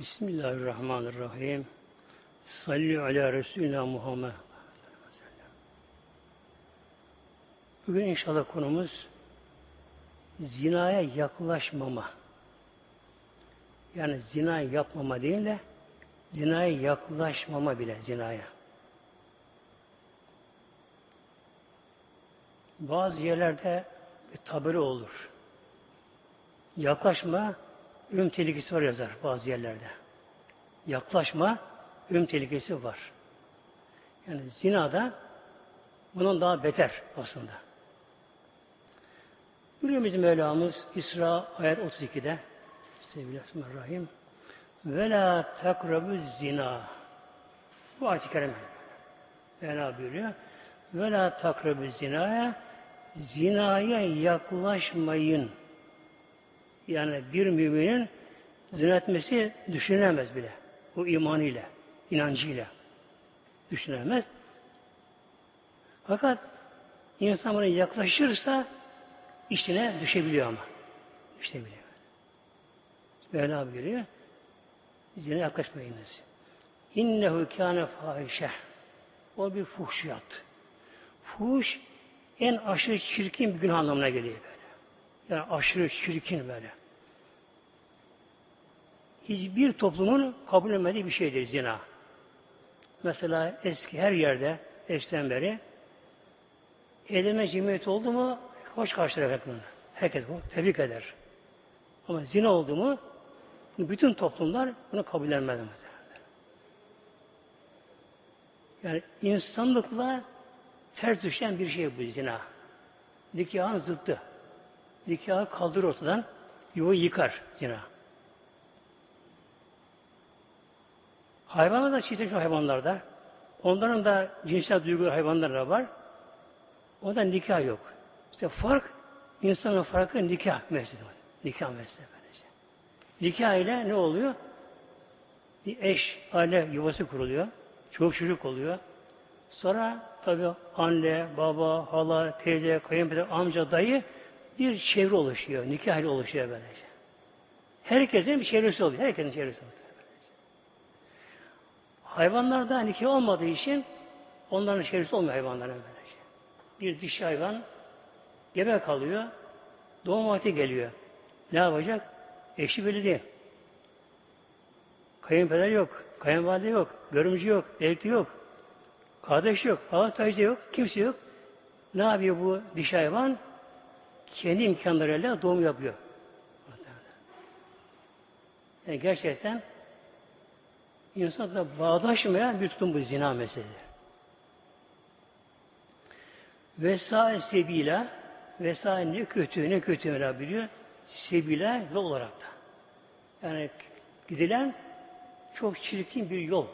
Bismillahirrahmanirrahim. Salli ala Resulina Muhammed. Bugün inşallah konumuz zinaya yaklaşmama. Yani zina yapmama değil de zinaya yaklaşmama bile zinaya. Bazı yerlerde bir tabela olur. Yaklaşma, ölüm tehlikesi var yazar bazı yerlerde. Yaklaşma, ölüm tehlikesi var. Yani zinada bunun daha beter aslında. Buyuruyor Mevlamız İsra ayet 32'de sevgili Bismillahirrahmanirrahim ve la takrabu zina bu ayet-i kerime Mevla buyuruyor ve la takrabu zinaya zinaya yaklaşmayın yani bir müminin zina etmesi düşünemez bile. Bu imanıyla, inancıyla düşünemez. Fakat insan buna yaklaşırsa içine düşebiliyor ama. Düşebiliyor. Mevla buyuruyor. Zina yaklaşmayınız. İnnehu kâne fahişe. O bir fuhşiyat. Fuhuş en aşırı çirkin bir günah anlamına geliyor böyle. Yani aşırı çirkin böyle hiçbir toplumun kabul etmediği bir şeydir zina. Mesela eski her yerde eskiden beri eyleme cimriyet oldu mu hoş karşılar bunu. Herkes bunu tebrik eder. Ama zina oldu mu bütün toplumlar bunu kabul etmez. Yani insanlıkla ters düşen bir şey bu zina. Nikahın zıttı. Nikahı kaldırır ortadan, yuvayı yıkar zina. Hayvanlar da çeşitli hayvanlarda. Onların da cinsel duygu hayvanları var. Onda nikah yok. İşte fark, insanın farkı nikah meselesi. Nikah meselesi. Nikah ile ne oluyor? Bir eş, aile yuvası kuruluyor. Çocuk çocuk oluyor. Sonra tabi anne, baba, hala, teyze, kayınpeder, amca, dayı bir çevre oluşuyor. Nikah ile oluşuyor böylece. Herkesin bir çevresi oluyor. Herkesin çevresi oluyor. Hayvanlarda nikah olmadığı için onların çevresi olmuyor hayvanların böylece. Bir dişi hayvan gebe kalıyor, doğum vakti geliyor. Ne yapacak? Eşi belli değil. Kayınpeder yok, kayınvalide yok, görümcü yok, elti yok, kardeş yok, avataycı yok, kimse yok. Ne yapıyor bu dişi hayvan? Kendi imkanlarıyla doğum yapıyor. Yani gerçekten insanla bağdaşmayan bir tutum bu zina meselesi. Vesaire sebile vesaire ne kötü ne kötü biliyor. Sebile yol olarak da. Yani gidilen çok çirkin bir yol.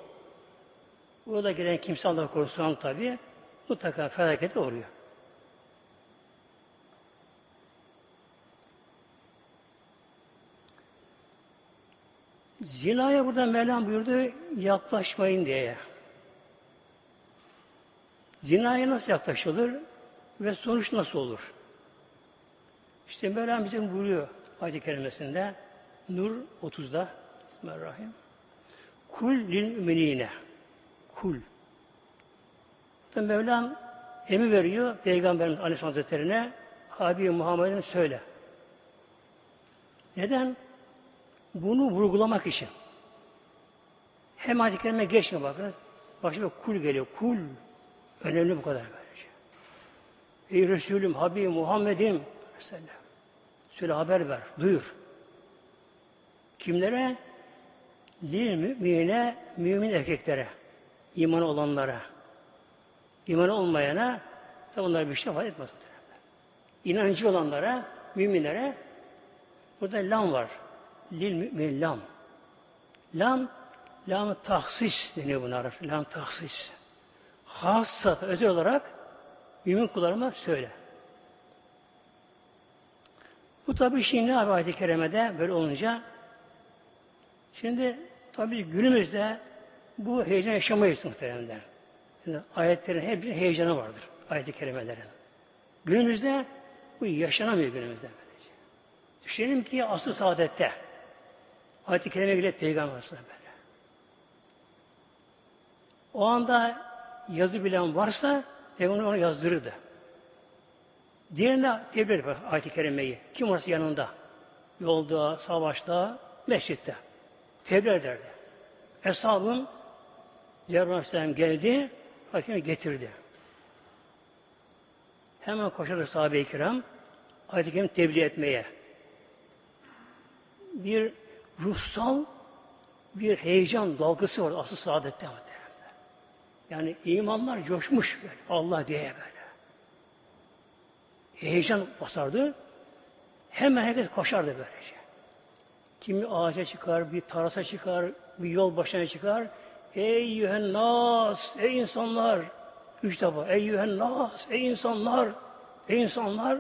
Orada gelen kimse Allah korusun tabi mutlaka felakete uğruyor. Zinaya burada Mevlam buyurdu yaklaşmayın diye. Zinaya nasıl yaklaşılır ve sonuç nasıl olur? İşte Mevlam bizim buyuruyor ayet-i kerimesinde Nur 30'da Bismillahirrahmanirrahim. Kul lil müminine. Kul. Burada Mevlam emir veriyor Peygamberimiz Aleyhisselam Hazretleri'ne Habib Muhammed'in söyle. Neden? Bunu vurgulamak için. Hem ayet-i kerime geçmiyor bakınız. Başka kul geliyor. Kul. Önemli bu kadar böylece. Ey Resulüm, Habibim, Muhammed'im Mesela. Söyle haber ver, duyur. Kimlere? Lil mümine, mümin erkeklere, iman olanlara. İman olmayana da bunlar bir şey ifade etmez. İnancı olanlara, müminlere burada lam var lil mümin lam. Lam, lam tahsis deniyor buna Arapça. Lam tahsis. Hassat, özel olarak mümin kullarıma söyle. Bu tabi şimdi ne ayet-i kerimede böyle olunca şimdi tabi günümüzde bu heyecan yaşamayız muhteremler. Yani ayetlerin hep bir heyecanı vardır. Ayet-i kerimelerin. Günümüzde bu yaşanamıyor günümüzde. Düşünelim ki asıl saadette Ayet-i Kerime bile peygamber aslında böyle. O anda yazı bilen varsa peygamber onu yazdırırdı. Diğerine tebliğ eder ayet-i kerimeyi. Kim varsa yanında. Yolda, savaşta, mescitte. Tebliğ ederdi. Eshabın Cebrail geldi, hakime getirdi. Hemen koşardı sahabe-i kiram kerime tebliğ etmeye. Bir ruhsal bir heyecan dalgası var asıl saadette muhtemelen. Yani imanlar coşmuş böyle, Allah diye böyle. Heyecan basardı. Hemen herkes koşardı böylece. Kimi ağaca çıkar, bir tarasa çıkar, bir yol başına çıkar. Ey yühen nas, ey insanlar. Üç defa, ey yühen nas, ey insanlar, ey insanlar.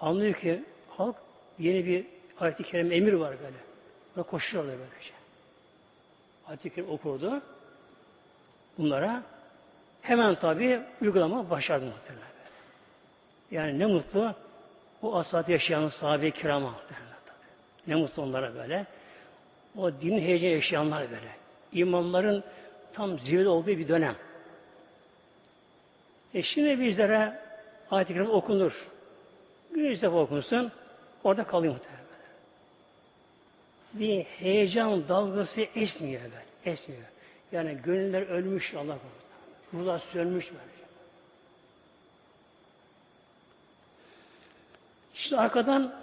Anlıyor ki halk yeni bir ayet-i kerime emir var böyle. Ve koşuyorlar böylece. Kerime okurdu. Bunlara hemen tabi uygulama başardı muhtemelen. Yani ne mutlu o asat yaşayan sahabe-i kirama ne mutlu onlara böyle. O din heyecan yaşayanlar böyle. İmanların tam zirvede olduğu bir dönem. E şimdi bizlere ayet-i kerime okunur. Defa okunsun, orada kalıyor muhtemelen. Bir heyecan dalgası esmiyor böyle, esmiyor. Yani gönüller ölmüş Allah korusun. Ruhlar sönmüş böyle. İşte arkadan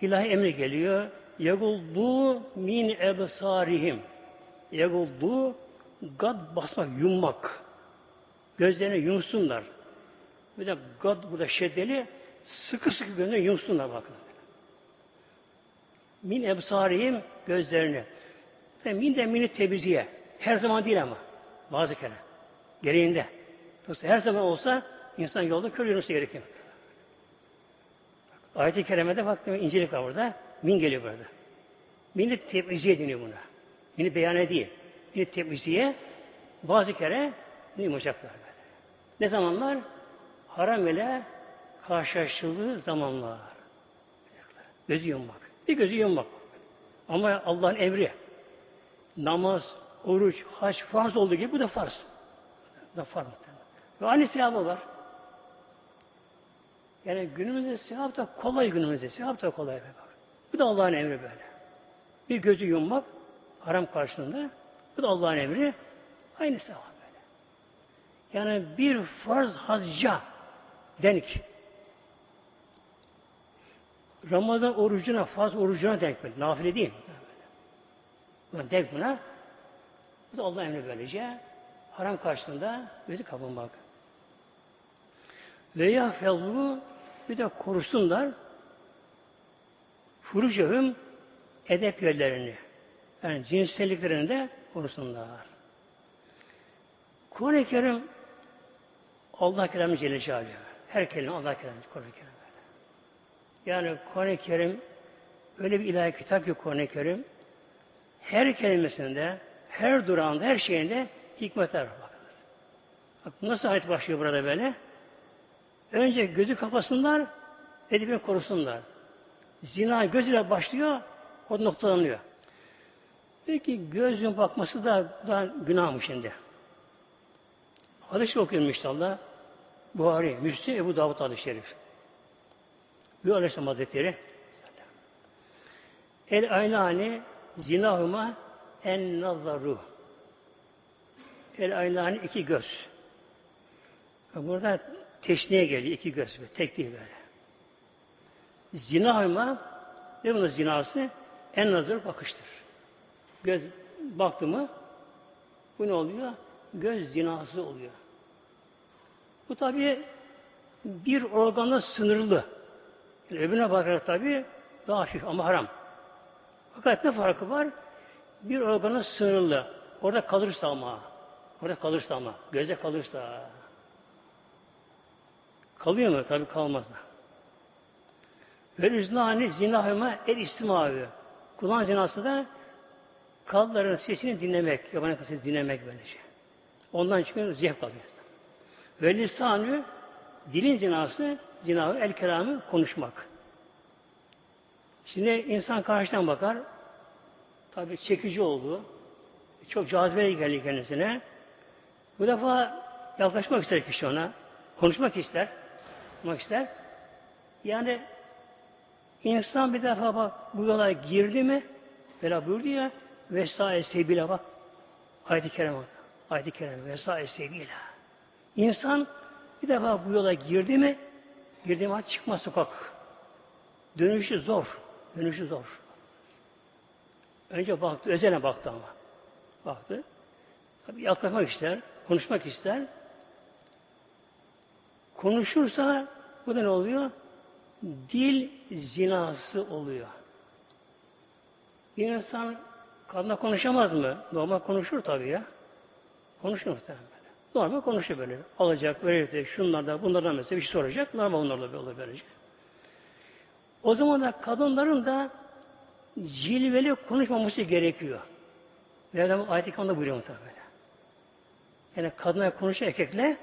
ilahi emri geliyor. Yaguldu min ebsarihim. Yaguldu gad basmak, yummak. Gözlerini yumsunlar. Bir de gad burada şeddeli sıkı sıkı gözlerini yumsunlar bakın. Min ebsarihim gözlerini. Min de mini tebiziye. Her zaman değil ama. Bazı kere. Gereğinde. Yoksa her zaman olsa insan yolda kör yürümesi gerekiyor. Ayet-i Kerime'de bak incelik var burada. Min geliyor burada. Min de tebliğ deniyor buna. Mini beyan değil. Mini tebliğe bazı kere yumuşaklar böyle. Ne zamanlar? Haram ile karşılaştığı zamanlar. Gözü yummak. Bir gözü yummak. Ama Allah'ın emri. Namaz, oruç, haç farz olduğu gibi bu da farz. Bu da farz. Ve aynı sevabı var. Yani günümüzde sevap da kolay günümüzde. Sevap da kolay. Bak. Bu da Allah'ın emri böyle. Bir gözü yummak haram karşılığında. Bu da Allah'ın emri. Aynı sevap böyle. Yani bir farz hacca denk. Ramazan orucuna, farz orucuna denk böyle. Nafile değil. Buna denk buna. Bu da Allah'ın emri böylece. Haram karşılığında gözü kapanmak. Veya fevzu bir de korusunlar furucehum edep yerlerini. Yani cinselliklerini de korusunlar. Kur'an-ı Kerim Allah kelamı Celle Celaluhu. Her kelime Allah kelamı Kur'an-ı Kerim. Yani Kur'an-ı Kerim öyle bir ilahi kitap ki Kur'an-ı Kerim her kelimesinde, her durağında, her şeyinde hikmetler var. Bak nasıl ayet başlıyor burada böyle? Önce gözü kapasınlar, edebini korusunlar. Zina gözüyle başlıyor, o noktalanıyor. Peki gözün bakması da, da günah mı şimdi? Hadis okuyorum inşallah. Buhari, Müslim, Ebu Davud hadis-i şerif. Bu Aleyhisselam Hazretleri El aynani zinahuma en nazaru. El aynani iki göz. Burada teşniye geliyor iki göz. Tek değil böyle. Zinahıma ne bunun zinası? En nazır bakıştır. Göz baktı mı bu ne oluyor? Göz zinası oluyor. Bu tabi bir organla sınırlı. Öbürüne bakarak tabi daha hafif ama haram. Fakat ne farkı var? Bir organı sınırlı. Orada kalırsa ama. Orada kalırsa ama. Göze kalırsa. Kalıyor mu? Tabi kalmaz da. Ve üznani zinahıma el istimavi. Kulağın zinası da kalların sesini dinlemek. Yabancı sesini dinlemek böylece. Ondan çıkıyor zevk alıyor. Ve lisanı dilin zinası zinahı el kelamı konuşmak. Şimdi insan karşıdan bakar. tabi çekici oldu. Çok cazibeli geldi kendisine. Bu defa yaklaşmak ister kişi ona. Konuşmak ister. Konuşmak ister. Yani insan bir defa bak bu yola girdi mi Böyle buyurdu ya vesaire sebile bak. Ayet-i Kerem Ayet-i Kerem vesaire sebile. İnsan bir defa bu yola girdi mi girdi mi çıkma sokak. Dönüşü zor. Dönüşü zor. Önce baktı, özene baktı ama. Baktı. Tabii yaklaşmak ister, konuşmak ister. Konuşursa bu da ne oluyor? Dil zinası oluyor. Bir insan kadına konuşamaz mı? Normal konuşur tabii ya. Konuşur muhtemelen. Normal konuşur böyle. Alacak, verir şunlardan, bunlardan mesela bir şey soracak. Normal onlarla böyle verecek. O zaman da kadınların da cilveli konuşmaması gerekiyor. Mevlam ayet-i kerimde buyuruyor muhtemelen. Yani kadına konuşan erkekle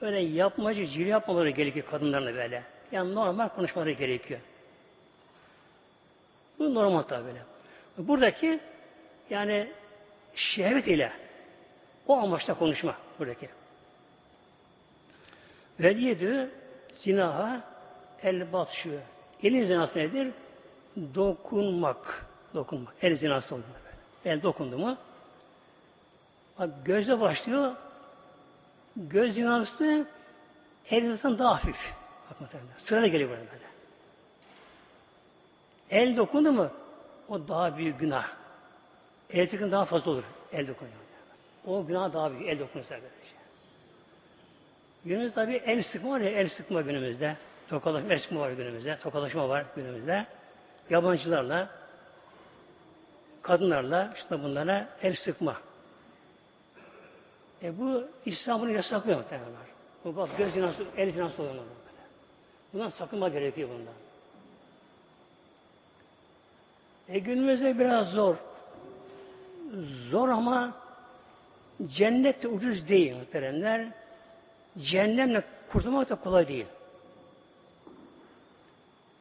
öyle yapmacı, cilve yapmaları gerekiyor kadınlarla böyle. Yani normal konuşmaları gerekiyor. Bu normal tabi böyle. Buradaki yani şehvet ile o amaçla konuşma buradaki. Ve yedü zinaha el batşı. Elin zinası nedir? Dokunmak. Dokunmak. El zinası. Böyle. El dokundu mu? Bak gözle başlıyor. Göz zinası el zinasından daha hafif. Sırada geliyor böyle. El dokundu mu o daha büyük günah. El daha fazla olur. El dokunuyor. O günah daha büyük. El dokunursa böylece. Günümüzde tabi el sıkma var ya el sıkma günümüzde. Tokalaşma, el sıkma var günümüzde. Tokalaşma var günümüzde. Yabancılarla kadınlarla işte bunlara el sıkma. E bu İslam bunu yasaklıyor muhtemelen. Bu bak göz zinası, el zinası oluyor. Bundan sakınma gerekiyor bundan. E günümüzde biraz zor. Zor ama cennet de ucuz değil muhteremler. Cehennemle kurtulmak da kolay değil.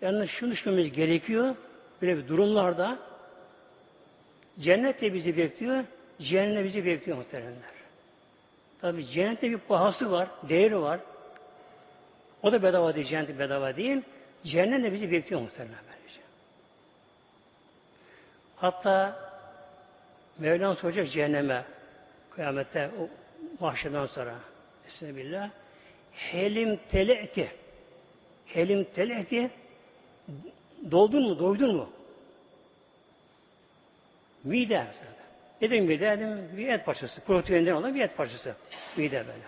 Yani şunu düşünmemiz gerekiyor. Böyle bir durumlarda cennet de bizi bekliyor, cehennem bizi bekliyor muhteremler. Tabi cennette bir pahası var, değeri var. O da bedava değil, cennet bedava değil. Cehennem de bizi bekliyor muhtemelen. Hatta Mevlam soracak cehenneme kıyamette o mahşeden sonra Bismillah Helim tele'ti Helim tele'ti Doldun mu? Doydun mu? Mide mesela. Dedim mide? Dedim bir et parçası. Proteinden olan bir et parçası. Mide böyle.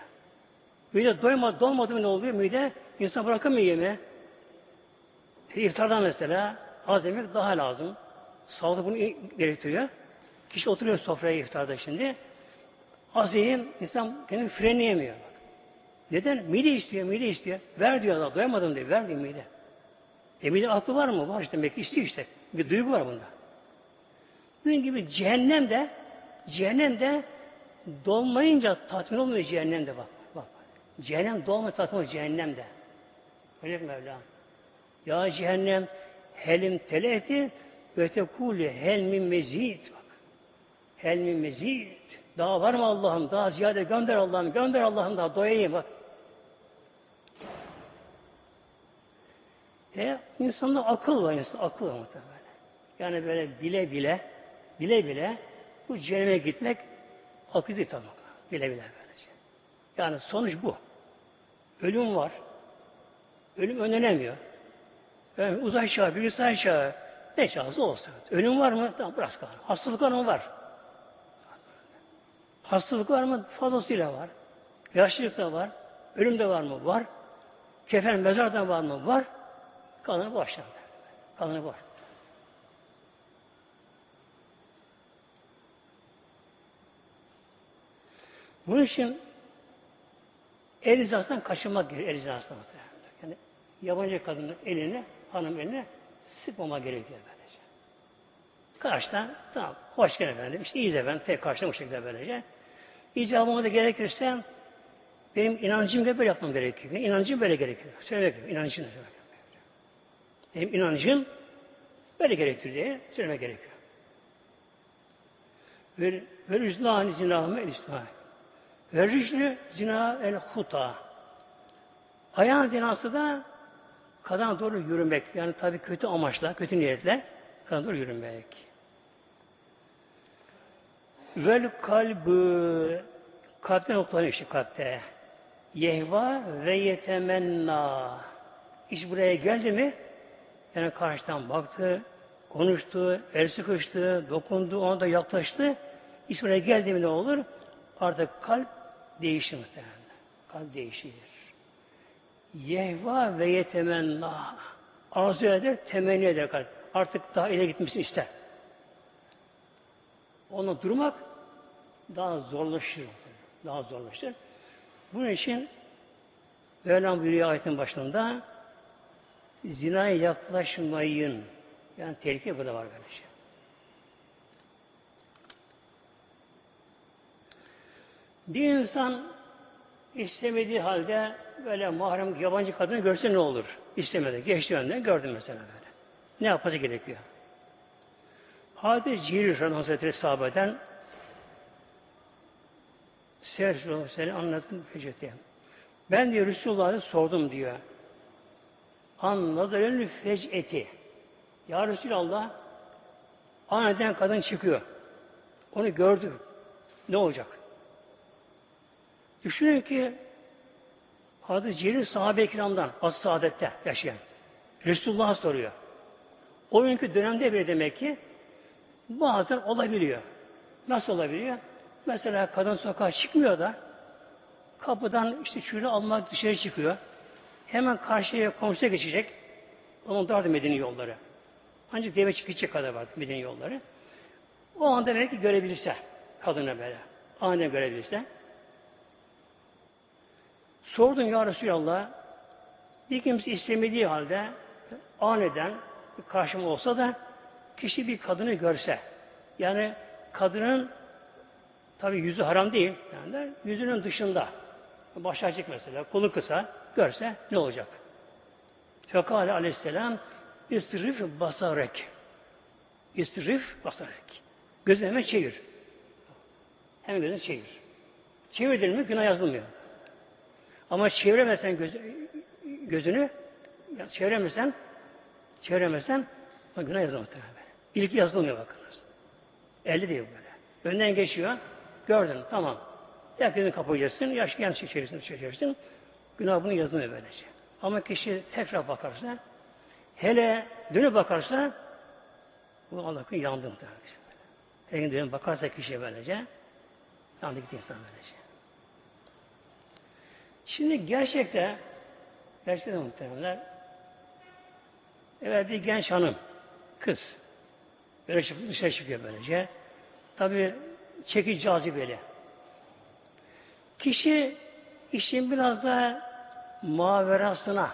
Mide doymadı, dolmadı mı ne oluyor? Mide insan bırakamıyor yemeği. İftarda mesela az yemek daha lazım. Sağlık bunu gerektiriyor. Kişi oturuyor sofraya iftarda şimdi. Az insan kendini frenleyemiyor. Neden? Mide istiyor, mide istiyor. Ver diyor Allah, doyamadım diyor, ver diyor mide. E mide aklı var mı? Var işte, demek istiyor işte. Bir duygu var bunda. Bunun gibi cehennem de, cehennem de dolmayınca tatmin olmuyor cehennem de bak. bak. Cehennem dolmuyor tatmin olmuyor cehennem de. Öyle mi Mevlam? Ya cehennem helim teleti ve tekuli hel min mezid. Bak. Hel min mezid. Daha var mı Allah'ım? Daha ziyade gönder Allah'ım. Gönder Allah'ım daha doyayım bak. E insanda akıl var insan, akıl var muhtemelen. Yani böyle bile bile, bile bile bu cehenneme gitmek akıl değil tabi. Bile bile böylece. Yani sonuç bu. Ölüm var. Ölüm önlenemiyor. Yani uzay çağı, bilgisayar çağı, ne çağırsa olsun. Ölüm var mı? Tamam bırak kalır. Hastalık var mı? Var. Hastalık var mı? Fazlasıyla var. Yaşlılık da var. Ölüm de var mı? Var. Kefen mezarda var mı? Var. Kanını başlar. Kanını var. Bunun için el hizasından kaçınmak gerekiyor. El hizasından. Yani yabancı kadının elini, hanım eline sıkmama gerekiyor böylece. Karşıdan tamam hoş geldin efendim. İşte iyiyiz efendim. Tek karşıdan bu şekilde böylece. İcabıma da gerekirse benim inancım da böyle yapmam gerekiyor. Benim inancım böyle gerekiyor. Söylemek gerekiyor. İnancım da söylemek gerekiyor. Benim inancım böyle gerekiyor diye söylemek gerekiyor. Ve ve rüznâni zinâhme el istimâ. Ve rücnü zina el huta. Ayağın zinası da kadına doğru yürümek. Yani tabii kötü amaçla, kötü niyetle kadına doğru yürümek. Vel kalbı kalpte noktalanıyor işte kalpte. Yehva ve yetemenna. İş buraya geldi mi yani karşıdan baktı, konuştu, el sıkıştı, dokundu, ona da yaklaştı. İş buraya geldi mi ne olur? Artık kalp değişir muhtemelen. Kalp değişir. Yehva ve yetemenna. Arzu eder, temenni eder kalp. Artık daha ileri gitmesini ister. Ona durmak daha zorlaşır. Daha zorlaşır. Bunun için Mevlam buyuruyor ayetin başında zinaya yaklaşmayın. Yani tehlike burada var şey. Bir insan istemediği halde böyle mahrem yabancı kadını görse ne olur? İstemedi. Geçti önden gördüm mesela böyle. Ne yapması gerekiyor? Hadis Cirir Hazretleri sahabeden Seher seni anlattım fecete. Ben diyor Resulullah'a sordum diyor. An nazarın feceti. Ya Resulallah aniden kadın çıkıyor. Onu gördü. Ne olacak? Düşünün ki Adı Celil sahabe-i as saadette yaşayan. Resulullah soruyor. O günkü dönemde bile demek ki bazen olabiliyor. Nasıl olabiliyor? Mesela kadın sokağa çıkmıyor da kapıdan işte şunu almak dışarı çıkıyor. Hemen karşıya komşuya geçecek. Onun dardı Medine yolları. Ancak deve çıkacak kadar var Medine yolları. O anda belki görebilirse kadını böyle. Aniden görebilirse. Sordum ya Resulallah bir kimse istemediği halde aniden karşıma olsa da kişi bir kadını görse yani kadının tabi yüzü haram değil yani yüzünün dışında başı açık mesela kolu kısa görse ne olacak? Fekale aleyhisselam istirif basarek istirif basarek gözünü hemen çevir hemen gözünü çevir çevirdin mi günah yazılmıyor ama çeviremezsen göz, gözünü çeviremezsen çeviremezsen günah yazılmıyor muhtemelen. İlk yazılmıyor bakınız. Elde değil böyle. Önden geçiyor. Gördün. Tamam. Herkesin kapayacaksın. Yaş yanlış içerisinde çekersin. Günah bunu yazılmıyor böylece. Ama kişi tekrar bakarsa hele dönüp bakarsa bu Allah'ın yandı muhtemelen. Hele dönüp bakarsa kişi böylece yandı gitti insan böylece. Şimdi gerçekte gerçekten muhtemelenler evet bir genç hanım kız böyle dışarı çıkıyor böylece. Tabi çekici cazibeli. Kişi işin biraz da maverasına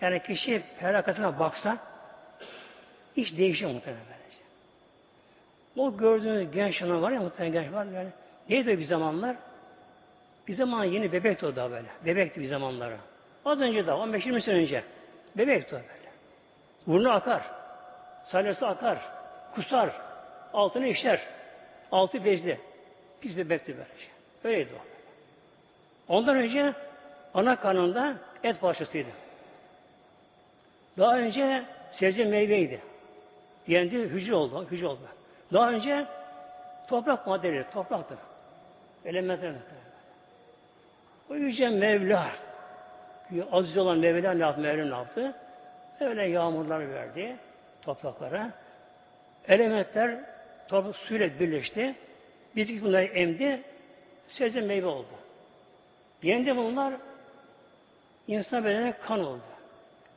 yani kişi felakatına baksa iş değişiyor muhtemelen böylece. O gördüğünüz genç hanım var ya muhtemelen genç var yani neydi bir zamanlar? Bir zaman yeni bebekti o da böyle. Bebekti bir zamanlara. Az önce daha 15-20 sene önce. Bebekti o böyle. Burnu akar. Salyası akar. Kusar. Altını işler. Altı bezli. Pis bebekti böylece. Öyleydi o. Ondan önce ana karnında et parçasıydı. Daha önce sebze meyveydi. Yendi hücre oldu. Hücre oldu. Daha önce toprak maddeleri, topraktı. Elementler. O yüce Mevla aziz olan Mevla ne yaptı? Mevla ne yaptı? Öyle yağmurlar verdi topraklara. Elementler toprak suyla birleşti. Bitki bunları emdi. Sebze meyve oldu. Yendi bunlar insan bedenine kan oldu.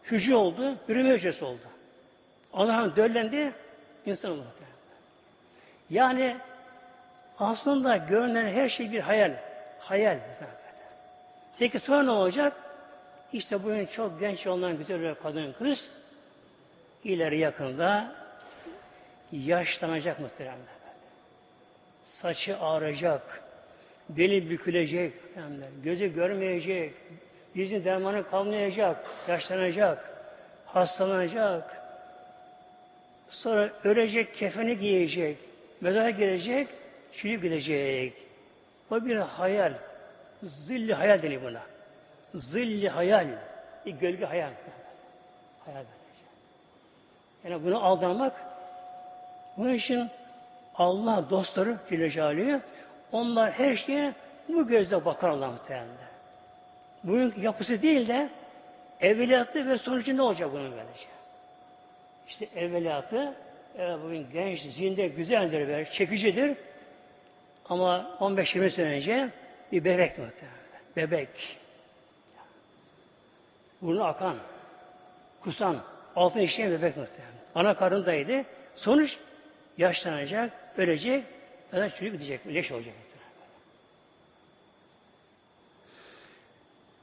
Hücre oldu, üreme hücresi oldu. Allah'ın döllendi, insan oldu. Yani aslında görünen her şey bir hayal. Hayal. Peki sonra ne olacak? İşte bugün çok genç olan güzel bir kadın kız ileri yakında yaşlanacak muhtemelen. Saçı ağrıyacak, beli bükülecek, yani gözü görmeyecek, yüzün dermanı kalmayacak, yaşlanacak, hastalanacak, sonra ölecek, kefeni giyecek, mezara gelecek, çürüyüp gidecek. O bir hayal. Zilli hayal deniyor buna. Zilli hayal. Bir gölge hayal. Hayal böylece. Yani bunu aldanmak bunun için Allah dostları Celle onlar her şeye bu gözle bakar Allah muhtemelen. Bunun yapısı değil de evveliyatı ve sonucu ne olacak bunun böylece? İşte evveliyatı evet, bugün genç, zinde güzeldir ve çekicidir. Ama 15-20 sene önce bir bebekti muhtemelen. Bebek. Burnu akan, kusan, altın işleyen bebek muhtemelen. Ana karnındaydı. Sonuç yaşlanacak, ölecek, ya çürük gidecek, leş olacak.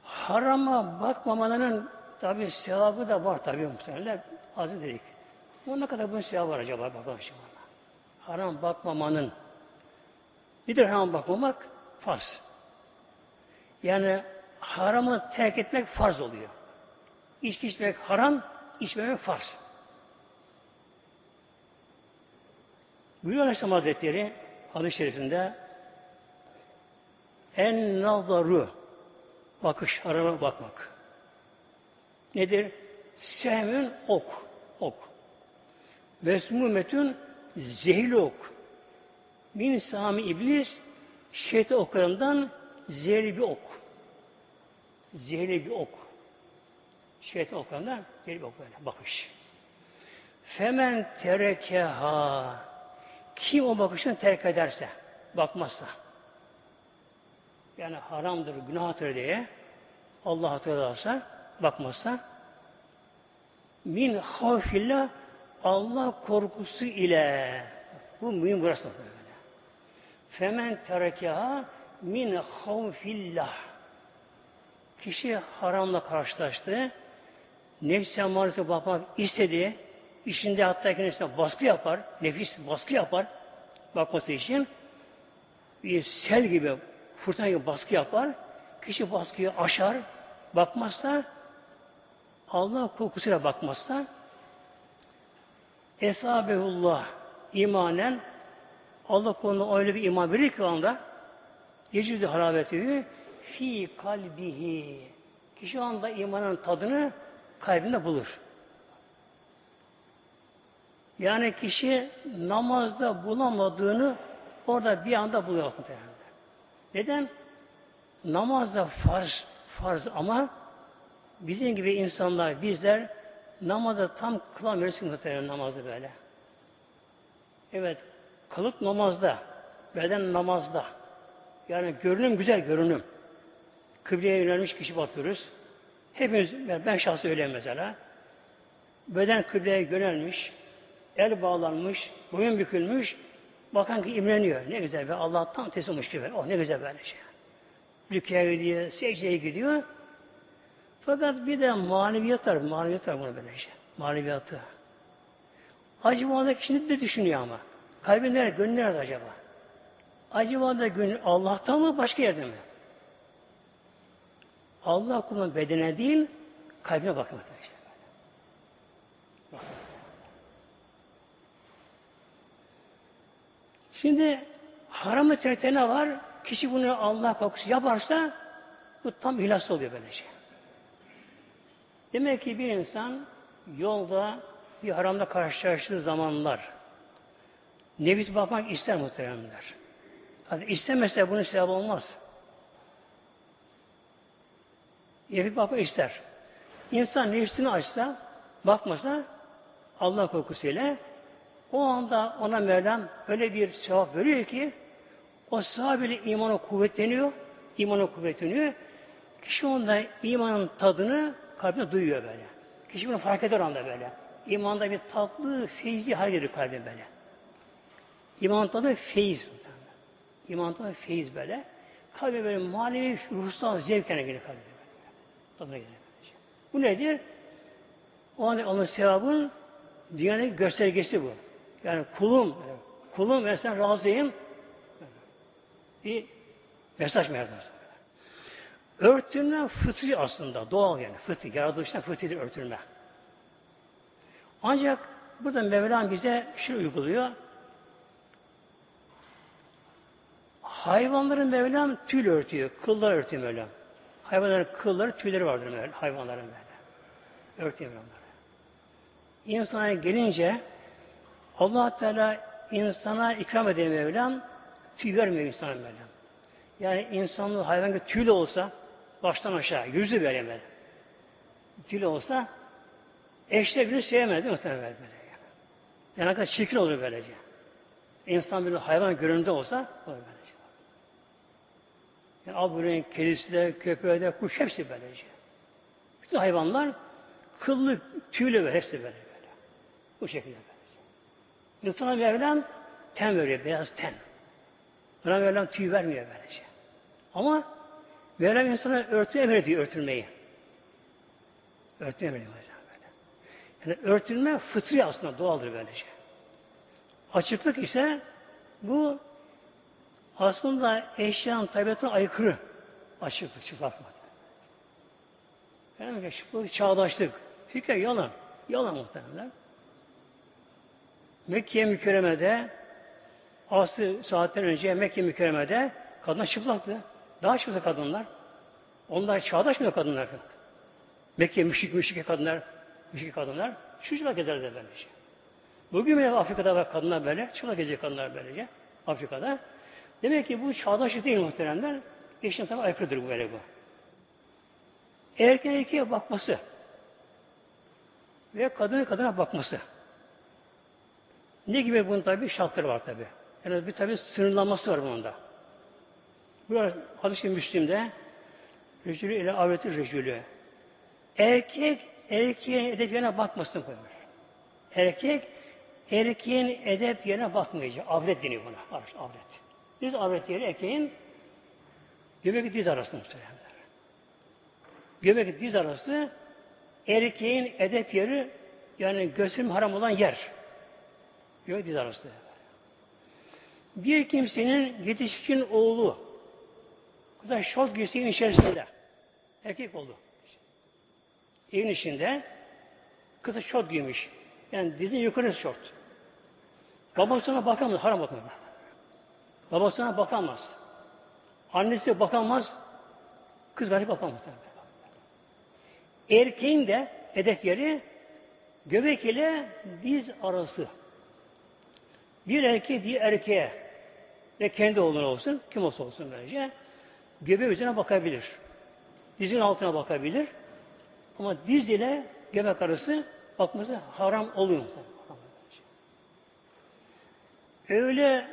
Harama bakmamanın tabi sevabı da var tabi muhtemelen. Az dedik. Bu ne kadar bunun sevabı var acaba bakalım şimdi. Haram bakmamanın. Nedir haram bakmamak? Farz. Yani haramı terk etmek farz oluyor. İçki içmek haram, içmemek farz. Buyuruyor Aleyhisselam Hazretleri hadis-i şerifinde en nazaru bakış, harama bakmak. Nedir? Sehmün ok. Ok. Vesmumetün zehirli ok. Min sami iblis şeytan oklarından zehirli bir ok. Zehirli bir ok. Şeytan oklarından zehirli bir ok böyle bakış. Femen terekeha kim o bakışını terk ederse, bakmazsa yani haramdır, günahtır diye Allah hatırlarsa, bakmazsa min havfillah Allah korkusu ile bu mühim burası böyle. Femen terekeha min havfillah kişi haramla karşılaştı. Nefsi amarete bakmak istedi. İşinde hatta kendisine baskı yapar. Nefis baskı yapar. Bakması için bir sel gibi fırtına gibi baskı yapar. Kişi baskıyı aşar. Bakmazsa Allah korkusuyla bakmazsa Esabehullah imanen Allah konuna öyle bir iman verir ki anda yecidü harabeti fi kalbihi kişi anda imanın tadını kalbinde bulur. Yani kişi namazda bulamadığını orada bir anda buluyor. Neden? Namazda farz, farz ama bizim gibi insanlar, bizler namazda tam kılamıyoruz muhtemelen namazı böyle. Evet, kılık namazda, beden namazda. Yani görünüm güzel görünüm. Kıbleye yönelmiş kişi bakıyoruz. Hepimiz, ben şahsı öyle mesela. Beden kıbleye yönelmiş, el bağlanmış, boyun bükülmüş, bakan ki imreniyor. Ne güzel be Allah'tan teslimmiş gibi. Oh ne güzel böyle şey. Rüküye gidiyor, secdeye gidiyor. Fakat bir de maneviyat var, maneviyat var buna böyle şey. Maneviyatı. Acaba orada kişi de düşünüyor ama. Kalbi nerede, gönlü nerede acaba? Acaba da gönlü Allah'tan mı, başka yerde mi? Allah kulun bedene değil, kalbine bakmak işte. Şimdi haramı terkte ne var? Kişi bunu Allah korkusu yaparsa bu tam ihlas oluyor böyle şey. Demek ki bir insan yolda bir haramda karşılaştığı zamanlar nefis bakmak ister muhteremler. Hadi istemese bunun sevabı olmaz. Nefis bakmak ister. İnsan nefsini açsa, bakmasa Allah korkusuyla o anda ona Mevlam öyle bir sevap veriyor ki o sahabeyle imanı kuvvetleniyor, imanı kuvvetleniyor. Kişi onda imanın tadını kalbine duyuyor böyle. Kişi bunu fark eder anda böyle. İmanda bir tatlı, feyzi hal gelir kalbine böyle. İman tadı feyiz. İman tadı feyiz böyle. Kalbe böyle manevi, ruhsal zevkine gelir kalbe. Tadına gelir. Bu nedir? O anda onun sevabın dünyanın göstergesi bu. Yani kulum, kulum ve sen razıyım. Bir mesaj merdiven. Örtünme fıtri aslında, doğal yani. Fıtri, yaratılıştan fıtridir örtünme. Ancak burada Mevlam bize şu uyguluyor. Hayvanların Mevlam tül örtüyor. Kıllar örtüyor Mevlam. Hayvanların kılları, tüyleri vardır Mevlam. Hayvanların böyle. Örtüyor Mevlam. İnsana gelince allah Teala insana ikram ediyor Mevlam. Tüy vermiyor insana Mevlam. Yani insanlığı hayvan gibi tüylü olsa baştan aşağı yüzü böyle böyle. Tüylü olsa eşte birini sevmez değil mi? Böyle. Yani kadar çirkin olur böylece. İnsan bir hayvan görünümde olsa olur böylece. Yani aburenin kedisi de, köpeği de, kuş hepsi böylece. Bütün hayvanlar kıllı, tüylü ve hepsi böyle böyle. Bu şekilde böylece. İnsana Mevlam ten veriyor, beyaz ten. Buna Mevlam tüy vermiyor böylece. Ama Mevlam insana örtü emrediyor örtülmeyi. Örtü emrediyor böyle. Yani örtülme fıtri aslında doğaldır böylece. Açıklık ise bu aslında eşyanın tabiatına aykırı açıklık, çıplaklık. Yani çıplaklık, çağdaşlık. Fikir yalan. Yalan muhtemelen. Mekke mükerremede aslı saatler önce Mekke mükerremede kadınlar çıplaktı. Daha çıplak kadınlar. Onlar çağdaş mı kadınlar? Mekke müşrik müşrik kadınlar, müşrik kadınlar şu çıplak ederler böylece. Bugün bile Afrika'da var kadınlar böyle, çıplak edecek kadınlar böylece. Afrika'da. Demek ki bu çağdaşlık değil muhteremler. Eşin tabi aykırıdır bu böyle bu. Erkeğin erkeğe bakması ve kadının kadına bakması. Ne gibi bunun tabi şartları var tabi. Yani bir tabi sınırlanması var bunun da. Bu hadis-i Müslim'de Recülü ile avretir recülü. Erkek erkeğin edep yerine bakmasın koymuş. Erkek erkeğin edep yerine bakmayacak. Avret deniyor buna. Avret. Diz avret yeri erkeğin göbek diz arası muhtemelen. Göbek diz arası erkeğin edep yeri yani göğsüm haram olan yer. Göbek diz arası. Bir kimsenin yetişkin oğlu kıza şort giysi içerisinde erkek oldu. Evin içinde kızı şort giymiş. Yani dizin yukarı şort. Babasına bakamaz, haram bakamaz. Babasına bakamaz. Annesi bakamaz, kız gayri bakamaz. Erkeğin de hedef yeri göbek ile diz arası. Bir erkeğe diğer erkeğe ve kendi oğluna olsun, kim olsa olsun böylece göbeği üzerine bakabilir. Dizin altına bakabilir. Ama diz ile göbek arası bakması haram oluyor. Öyle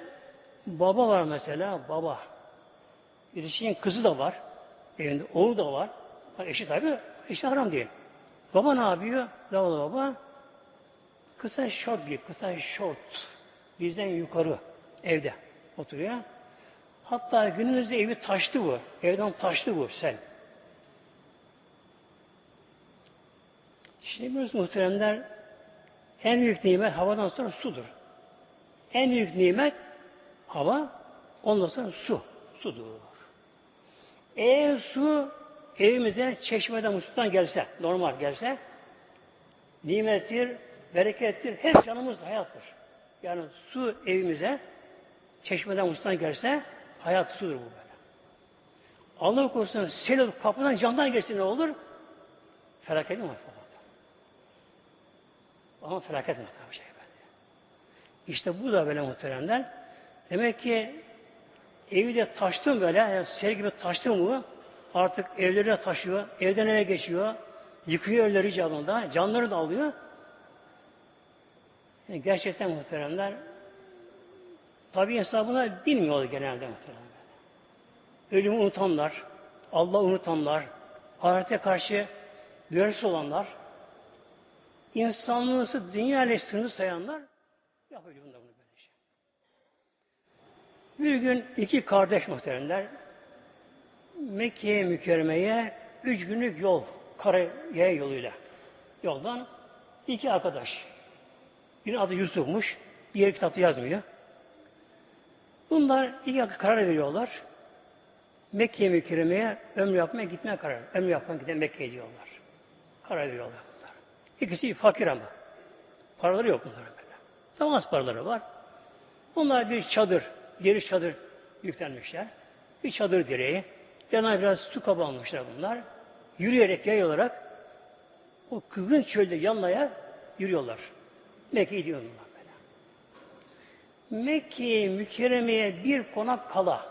baba var mesela, baba. Bir kızı da var. Evinde oğlu da var. Eşi tabi, eşi haram değil. Baba ne yapıyor? Zavallı baba kısa şort giyiyor, kısa şort. Bizden yukarı evde oturuyor. Hatta günümüzde evi taştı bu. Evden taştı bu sel. Şimdi biliyorsunuz muhteremler en büyük nimet havadan sonra sudur. En büyük nimet hava, ondan sonra su. Sudur. Eğer su evimize çeşmeden musluktan gelse, normal gelse, nimettir, berekettir, hep canımız hayattır. Yani su evimize çeşmeden musluktan gelse, hayat sudur bu böyle. Allah korusun sel kapıdan camdan geçse ne olur? Felaket mi var? Ama felaket muhtemelen şey böyle. İşte bu da böyle muhteremler. Demek ki evi de taştım böyle, yani sel gibi taştım mı artık evlerine taşıyor, evden eve geçiyor, yıkıyor evleri canında, canları da alıyor. Yani gerçekten muhteremler tabi hesabına bilmiyor genelde muhteremler. Ölümü unutanlar, Allah unutanlar, ahirete karşı duyarsı olanlar, insanlığı dünya ile sayanlar yapıyor bunda bunu böyle şey. Bir gün iki kardeş muhteremler Mekke'ye mükerremeye üç günlük yol, karaya yoluyla. Yoldan iki arkadaş. Birinin adı Yusuf'muş, diğer kitapta yazmıyor. Bunlar iki karar veriyorlar. Mekke'ye mükerremeye ömrü yapmaya gitmeye karar. Ömrü yapmaya gitmeye Mekke'ye diyorlar. Karar veriyorlar. İkisi fakir ama. Paraları yok bunların böyle. Tam az paraları var. Bunlar bir çadır, geri çadır yüklenmişler. Bir çadır direği. Yanına biraz su kabı almışlar bunlar. Yürüyerek yay olarak o kızgın çölde yanlaya yürüyorlar. Mekke'ye gidiyorlar böyle. Mekke'ye mükerremeye bir konak kala.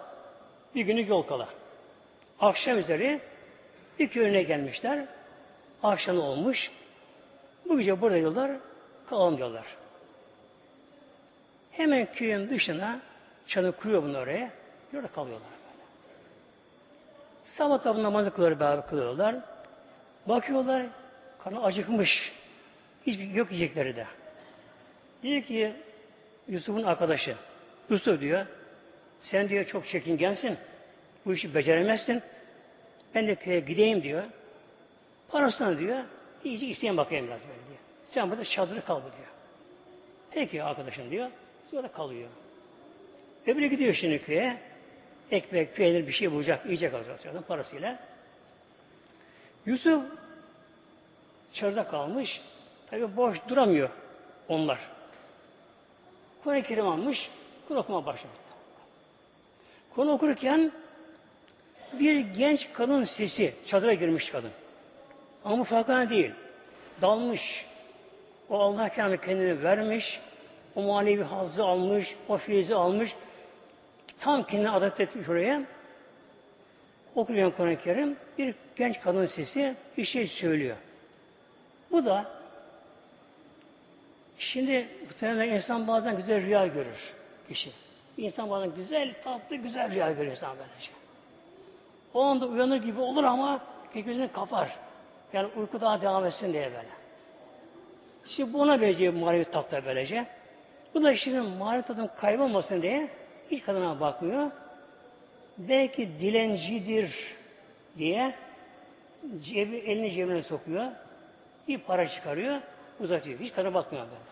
Bir günlük yol kala. Akşam üzeri bir köyüne gelmişler. Akşam olmuş. Bu gece burada yollar kalalım diyorlar. Hemen köyün dışına çadır kuruyor bunu oraya. Orada kalıyorlar. Böyle. Sabah tabi namazı kılıyor, beraber kılıyorlar. Bakıyorlar, karnı acıkmış. Hiç yok yiyecekleri de. Diyor ki Yusuf'un arkadaşı. Yusuf diyor, sen diyor çok çekingensin. Bu işi beceremezsin. Ben de köye gideyim diyor. Parasını diyor, iyice isteyen bakayım biraz böyle diyor. Sen burada çadırı kal diyor. Peki arkadaşım diyor. Sonra kalıyor. Öbürü gidiyor şimdi köye. Ekmek, peynir bir şey bulacak, yiyecek alacak parasıyla. Yusuf çölde kalmış. Tabi boş duramıyor onlar. Kur'an-ı Kerim almış, Kur'an okuma başladı. Kur'an okurken bir genç kadın sesi çadıra girmiş kadın. Ama bu farkına değil. Dalmış. O Allah kendi kendini vermiş. O manevi hazzı almış. O feyzi almış. Tam kendini adet etmiş oraya. Okuyan Kur'an-ı Kerim bir genç kadın sesi bir şey söylüyor. Bu da şimdi muhtemelen insan bazen güzel rüya görür kişi. İnsan bazen güzel, tatlı, güzel rüya görür insan böylece. O anda uyanır gibi olur ama gözünü kapar. Yani uyku daha devam etsin diye böyle. Şimdi buna benziyor manevi tatlı böylece. Bu da şimdi manevi tadın kaybolmasın diye hiç kadına bakmıyor. Belki dilencidir diye cebi, elini cebine sokuyor. Bir para çıkarıyor, uzatıyor. Hiç kadına bakmıyor böyle.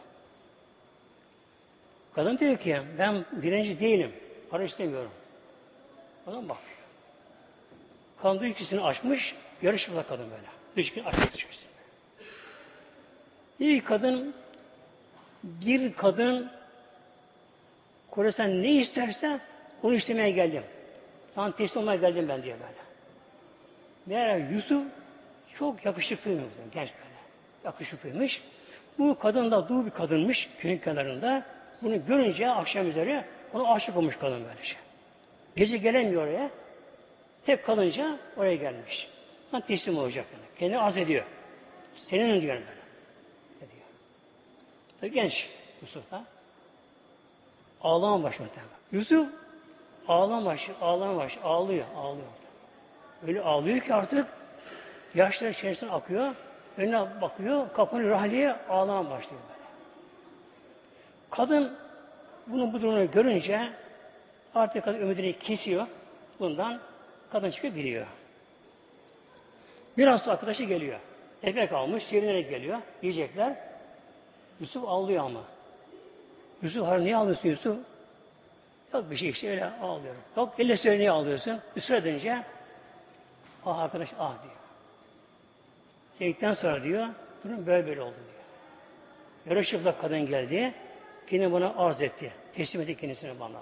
Kadın diyor ki ben dilenci değilim. Para istemiyorum. Adam bak. Kandı ikisini açmış, yarışmada kadın böyle. Düşkün açmış düşkün. İyi kadın bir kadın Koresan ne isterse onu istemeye geldim. Sana teslim olmaya geldim ben diye böyle. Meğer Yusuf çok yakışıklıymış. Genç böyle. Yakışıklıymış. Bu kadın da dul bir kadınmış köyün kenarında. Bunu görünce akşam üzeri ona aşık olmuş kadın böylece. Gece gelemiyor oraya. Tek kalınca oraya gelmiş. Ben teslim olacak. Yani. Kendini arz ediyor. Senin diyor böyle. Ne diyor? Tabii genç Yusuf da. Ağlama başladı. Yusuf ağlama başı, ağlama başı, ağlıyor, ağlıyor. Öyle ağlıyor ki artık yaşlar içerisine akıyor. Önüne bakıyor, kapının rahliye ağlama başlıyor böyle. Kadın bunu bu durumunu görünce artık kadın ümidini kesiyor. Bundan kadın çıkıyor biliyor. Biraz arkadaşı geliyor. Ekmek almış, sevinerek geliyor. Yiyecekler. Yusuf ağlıyor ama. Yusuf hayır niye ağlıyorsun Yusuf? Yok bir şey işte öyle ağlıyorum. Yok elle söyle niye ağlıyorsun? Süre dönünce ah arkadaş ah diyor. Dedikten sonra diyor durum böyle böyle oldu diyor. Yarı kadın geldi. Kendini bana arz etti. Teslim etti kendisini bana.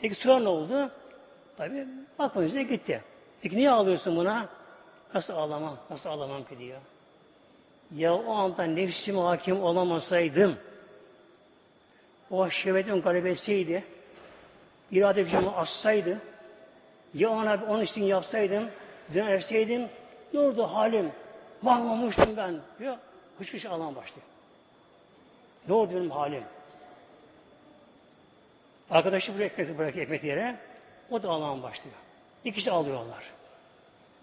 Peki sonra ne oldu? Tabi bakmayınca gitti. Peki niye ağlıyorsun buna? Nasıl ağlamam? Nasıl ağlamam ki diyor. Ya o anda nefsime hakim olamasaydım o şehvetin galibesiydi. İrade gücümü assaydı, ya ona onun için yapsaydım, zina etseydim, ne oldu halim? Mahvolmuştum ben. Diyor, kış kış ağlamaya başlıyor. Ne oldu benim halim? Arkadaşı buraya ekmek bırakıyor ekmek yere. O da ağlamaya başlıyor. İkisi ağlıyorlar.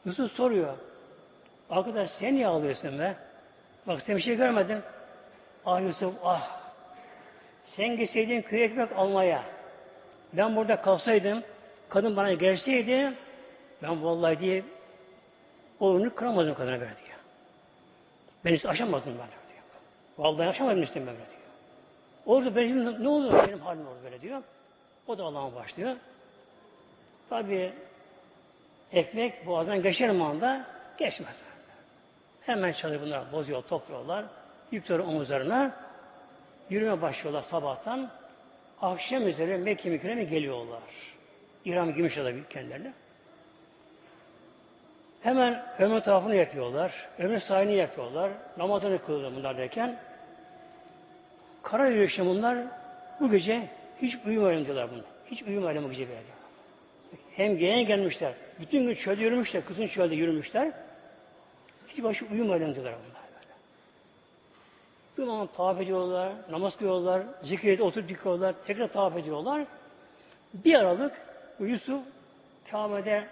Yusuf soruyor. Arkadaş sen niye ağlıyorsun be? Bak sen bir şey görmedin. Ah Yusuf ah sen gitseydin köy ekmek almaya. Ben burada kalsaydım, kadın bana gelseydi, ben vallahi diye oğlunu kıramazdım kadına böyle diyor. Ben işte aşamazdım ben diyor. Vallahi aşamadım işte ben diyor. Orada benim, ne olur benim halim olur böyle diyor. O da Allah'a başlıyor. Tabi ekmek boğazdan geçer anda geçmez. Hemen çalıyor bunlar, bozuyor, topluyorlar. Yüklüyor omuzlarına. Yürüme başlıyorlar sabahtan. Akşam üzere Mekke mükreme geliyorlar. Giymişler tabii kendilerine. Hemen ömür tarafını yapıyorlar. Ömür sahini yapıyorlar. Namazını kılıyorlar bunlar derken kara yürüyüşte bunlar bu gece hiç uyumayalım diyorlar bunu. Hiç uyumayalım bu gece böyle. Hem gelen gelmişler. Bütün gün çölde yürümüşler. Kızın çölde yürümüşler. Hiç başı uyumayalım diyorlar bunlar böyle. Durmadan tavaf ediyorlar, namaz kılıyorlar, zikret oturup dikiyorlar, tekrar tavaf ediyorlar. Bir aralık Yusuf Kabe'de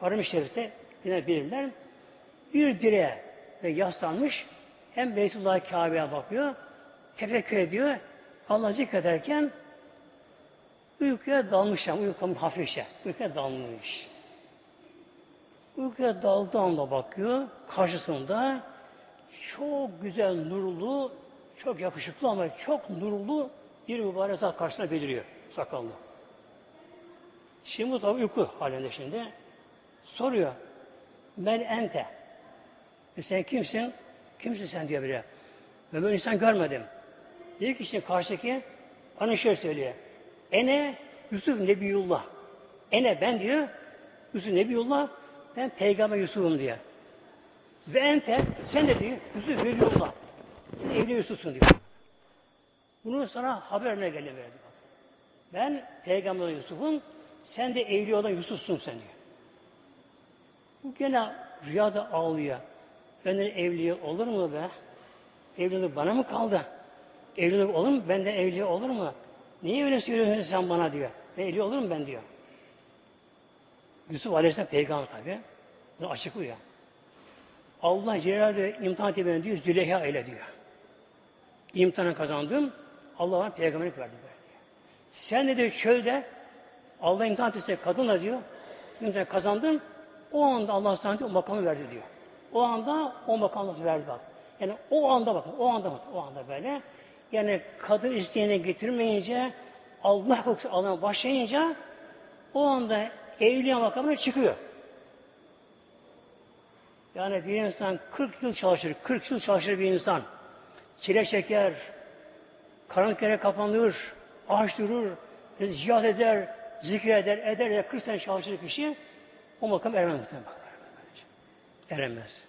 Haram-ı Şerif'te yine bilirler. Bir direğe ve yaslanmış hem Beytullah Kabe'ye bakıyor, tefekkür ediyor. Allah zikrederken uykuya dalmış ama uykum hafifçe. Uykuya dalmış. Uykuya daldığı anda bakıyor. Karşısında çok güzel nurlu, çok yakışıklı ama çok nurlu bir mübarek zat karşısına beliriyor. Sakallı. Şimdi bu tabi uyku halinde şimdi. Soruyor. Men ente. E sen kimsin? Kimsin sen diyor biri. Ben böyle insan görmedim. Diyor ki şimdi karşıdaki bana şöyle söylüyor. Ene Yusuf Nebiyullah. Ene ben diyor. Yusuf Nebiyullah. Ben Peygamber Yusuf'um diyor. Ve ente sen de diyor. Yusuf Nebiyullah. Sen evli Yusuf'sun diyor. Bunu sana haberine geldi verdi. Ben Peygamber Yusuf'um. Sen de evli olan Yusuf'sun sen diyor. Bu gene rüyada ağlıyor. Ben de evliye olur mu be? Evlilik bana mı kaldı? Evlilik olur mu? Ben de evliye olur mu? Niye öyle söylüyorsun sen bana diyor. Ben evli olur mu ben diyor. Yusuf Aleyhisselam peygamber tabi. Bunu açıklıyor. Allah Celal'de imtihan etti diyor. Züleyha ile diyor. İmtihanı kazandım. Allah bana peygamberlik verdi. diyor. Sen de diyor çölde Allah imtihan etse kadınla diyor. İmtihan kazandım. O anda Allah sana diyor, o makamı verdi diyor. O anda o makamı verdi bak. Yani o anda bakın, o anda bakın, o anda böyle. Yani kadın isteğine getirmeyince, Allah kokusu almaya başlayınca o anda evliya makamına çıkıyor. Yani bir insan 40 yıl çalışır, 40 yıl çalışır bir insan. Çile çeker, karanlık yere kapanır, ağaç durur, cihat eder, zikreder, eder, eder 40 sene çalışır kişi o makam eremez muhtemelen. Eremez.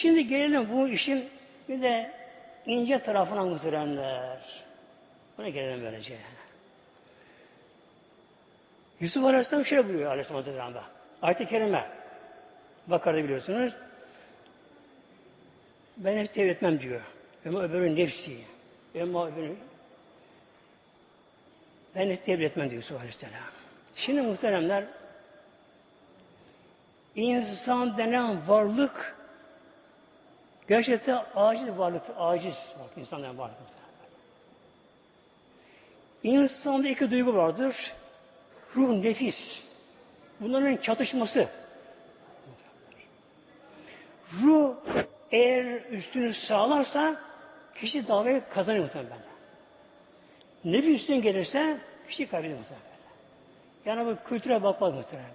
Şimdi gelelim bu işin bir de ince tarafına muhteremler. Buna gelelim böylece. Yusuf Aleyhisselam şöyle buyuruyor Aleyhisselam Hazretleri'nde. Ayet-i Kerime. Bakar'da biliyorsunuz. Ben hep tevhid etmem diyor. Ama öbürü nefsi. Ama öbürü ben hep tevhid etmem diyor Yusuf Aleyhisselam. Şimdi muhteremler insan denen varlık gerçekten aciz varlık, aciz bak insan denen varlık. İnsanda iki duygu vardır. Ruh, nefis. Bunların çatışması. Ruh eğer üstünü sağlarsa kişi davayı kazanır muhtemelen. Nefis üstün gelirse kişi kaybeder muhtemelen. Yani bu kültüre bakmaz muhtemelen.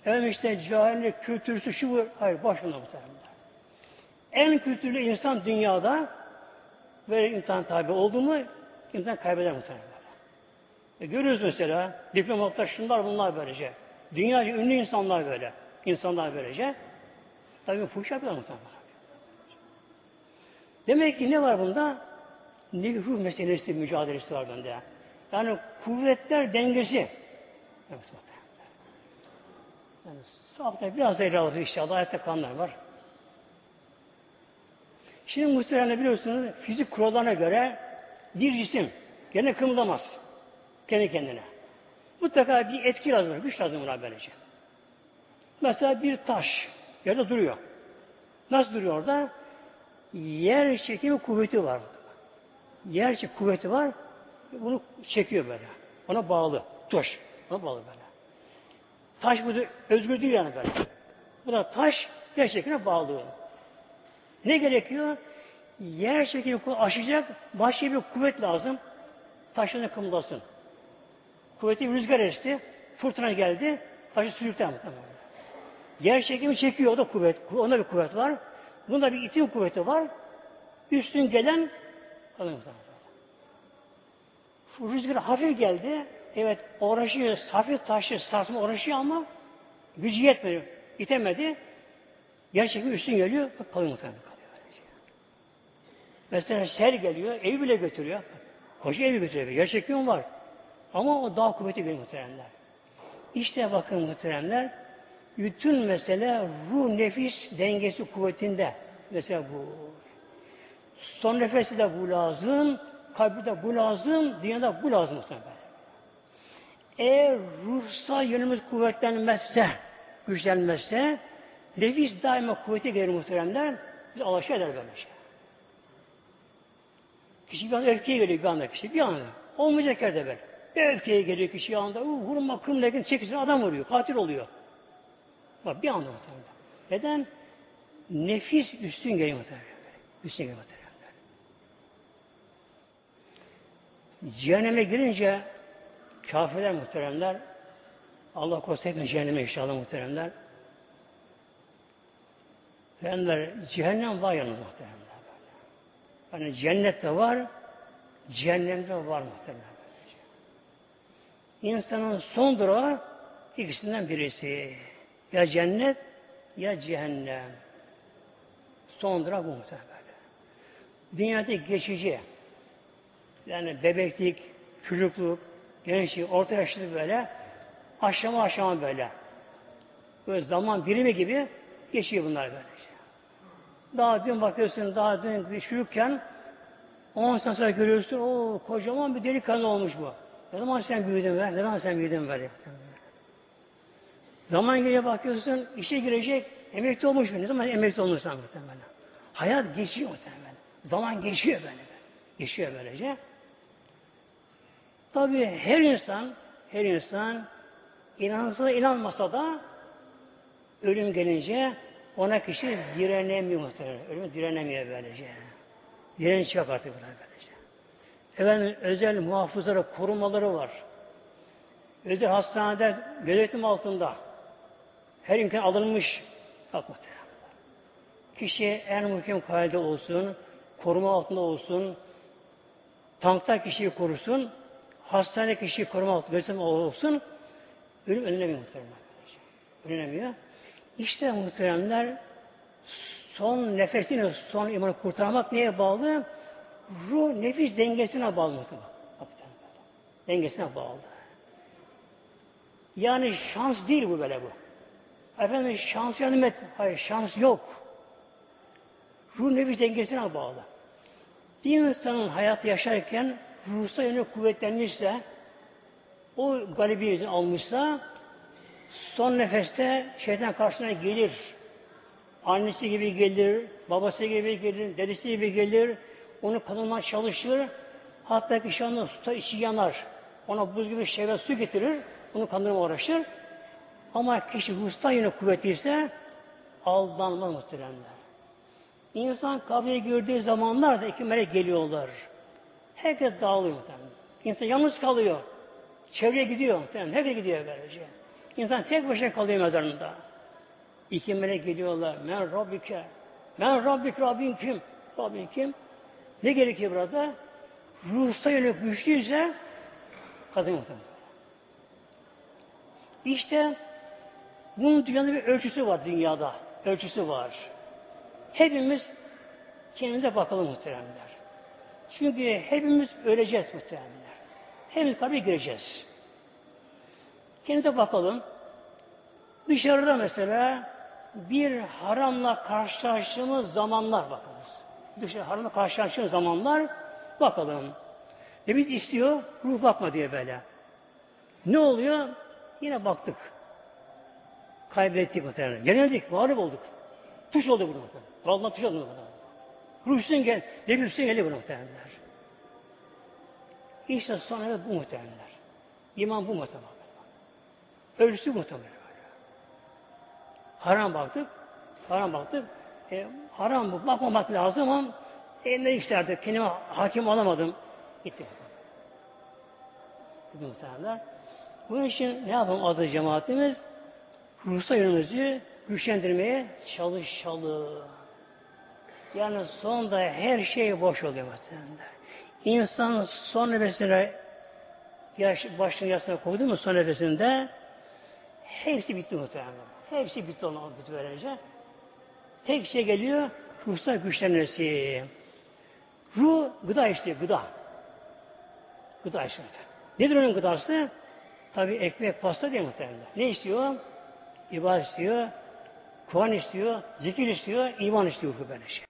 Efendim işte cahillik, kültürsü şu bu, hayır başında muhtemelen. En kültürlü insan dünyada böyle imtihan tabi oldu mu imtihan kaybeder muhtemelen. E görüyoruz mesela diplomatlar şunlar bunlar böylece. Dünyaca ünlü insanlar böyle. insanlar böylece. Tabi fuhuş yapıyorlar muhtemelen. Demek ki ne var bunda? Ruh meselesi mücadelesi var bende. Yani kuvvetler dengesi. Yani sahafta biraz da alır inşallah. Ayette kanlar var. Şimdi muhtemelen biliyorsunuz fizik kurallarına göre bir cisim gene kımıldamaz. Kendi kendine. Mutlaka bir etki lazım, güç lazım buna böylece. Mesela bir taş yerde duruyor. Nasıl duruyor orada? Yer çekimi kuvveti var. Yer çekimi kuvveti var. Bunu çekiyor böyle. Ona bağlı. Taş. Ona bağlı böyle. Taş bu özgür değil yani böyle. Bu da taş yer çekimine bağlı. Ne gerekiyor? Yer çekimi aşacak başka bir kuvvet lazım. Taşını kımıldasın. Kuvveti rüzgar esti. Fırtına geldi. Taşı sürükten. Yer çekimi çekiyor. O da kuvvet. Onda bir kuvvet var. Bunda bir itim kuvveti var. Üstün gelen rüzgar hafif geldi. Evet uğraşıyor, hafif taşı sarsma uğraşıyor ama gücü yetmedi. İtemedi. Gerçekten üstün geliyor, kalıyor muhtemelen. Mesela sel geliyor, evi bile götürüyor. Koca evi götürüyor. Gerçekten var. Ama o daha kuvvetli bir muhteremler. İşte bakın muhteremler, bütün mesele ruh nefis dengesi kuvvetinde. Mesela bu. Son nefesi de bu lazım, kalbi de bu lazım, dünyada bu lazım muhtemelen. Eğer ruhsal yönümüz kuvvetlenmezse, güçlenmezse, nefis daima kuvveti gelir muhteremler, biz alaşağı eder böyle şey. Kişi bir anda öfkeye geliyor bir anda kişi, bir anda. Olmayacak yerde böyle. Bir öfkeye geliyor kişi anda, vurma, kırma, çekilsin adam vuruyor, katil oluyor. Bak bir anda muhteremler. Neden? Nefis üstün geliyor muhteremler. Üstün geliyor muhteremler. Cehenneme girince kafirler muhteremler Allah korusun hepimiz cehenneme inşallah muhteremler. Efendiler cehennem var yalnız muhteremler. Yani cennet de var, cehennem de var muhteremler. İnsanın son durağı ikisinden birisi. Ya cennet ya cehennem. Son durak bu muhtemelen. Dünyada geçici. Yani bebeklik, çocukluk, gençlik, orta yaşlılık böyle aşama aşama böyle. Böyle zaman birimi gibi geçiyor bunlar böyle. Daha dün bakıyorsun, daha dün bir çocukken 10 sene sonra görüyorsun, o kocaman bir delikanlı olmuş bu. Ne zaman sen büyüdün be? Ne zaman sen büyüdün böyle? Zaman geliyor bakıyorsun, işe girecek, emekli olmuş mu? Ne zaman emekli olursan muhtemelen. Hayat geçiyor muhtemelen. Zaman geçiyor böyle. Geçiyor böylece. Tabi her insan, her insan inansa inanmasa da ölüm gelince ona kişi direnemiyor muhtemelen. Ölüme direnemiyor böylece. Direnç yok artık bunlar böylece. Efendim özel muhafızları, korumaları var. Özel hastanede gözetim altında. Her imkan alınmış. Bak. Kişi en muhkem kaide olsun, koruma altında olsun, tankta kişiyi korusun, hastanede kişiyi koruma altında olsun, ölüm önlemiyor muhtemelen. Önlemiyor. İşte muhteremler son nefesini, son imanı kurtarmak neye bağlı? Ruh, nefis dengesine bağlı muhtemelen. Dengesine bağlı. Yani şans değil bu böyle bu. Efendim şans yanımet, hayır şans yok. Ruh nefis dengesine bağlı. Bir insanın hayatı yaşarken ruhsal yönü kuvvetlenmişse, o galibiyeti almışsa, son nefeste şeytan karşısına gelir. Annesi gibi gelir, babası gibi gelir, dedesi gibi gelir, onu kanılmaya çalışır. Hatta kişi onun suta içi yanar. Ona buz gibi şehvet su getirir, onu kandırmaya uğraşır. Ama kişi ruhsal yönü kuvvetliyse aldanma muhteremler. İnsan kabriye gördüğü zamanlarda iki melek geliyorlar. Herkes dağılıyor muhtemelen. İnsan yalnız kalıyor. Çevreye gidiyor muhtemelen. Herkes gidiyor böylece. İnsan tek başına kalıyor mezarında. İki melek geliyorlar. Men Rabbike. Men Rabbik Rabbin kim? Rabbin kim? Ne gerekiyor burada? Ruhsa yönelik güçlüyse muhtemelen. İşte bunun dünyada bir ölçüsü var dünyada. Ölçüsü var. Hepimiz kendimize bakalım muhteremler. Çünkü hepimiz öleceğiz muhteremler. Hepimiz tabi gireceğiz. Kendimize bakalım. Dışarıda mesela bir haramla karşılaştığımız zamanlar bakınız. Dışarı haramla karşılaştığımız zamanlar bakalım. Ne biz istiyor? Ruh bakma diye böyle. Ne oluyor? Yine baktık. Kaybettik muhtemelen. Yenildik, mağlup olduk. Tuş oldu bunu muhtemelen. Vallahi tuş oldu bunu. Ruhsun gel, nefisün geldi bu muhtemelenler. İşte sonra bu muhtemelenler. İman bu muhtemelen. Ölüsü muhtemelen. Haram baktık, haram baktık. E, haram bu, bakmamak lazım ama elimde işlerdi. Kendime hakim olamadım. Gitti. Muhtemelen. Bunun için ne yapalım adı cemaatimiz? Ruhsal yönümüzü güçlendirmeye çalışalım. Yani sonunda her şey boş oluyor muhtemelen. İnsan son nefesine yaş, başını yasına koydu mu son nefesinde hepsi bitti muhtemelen. Hepsi bitti ona bitti böylece. Tek şey geliyor, ruhsal güçlenmesi. Ruh gıda istiyor, gıda. Gıda istiyor. Nedir onun gıdası? Tabi ekmek, pasta değil muhtemelen. Ne istiyor? İbadet istiyor, Kur'an istiyor, zikir istiyor, iman istiyor ruhu böyle şey.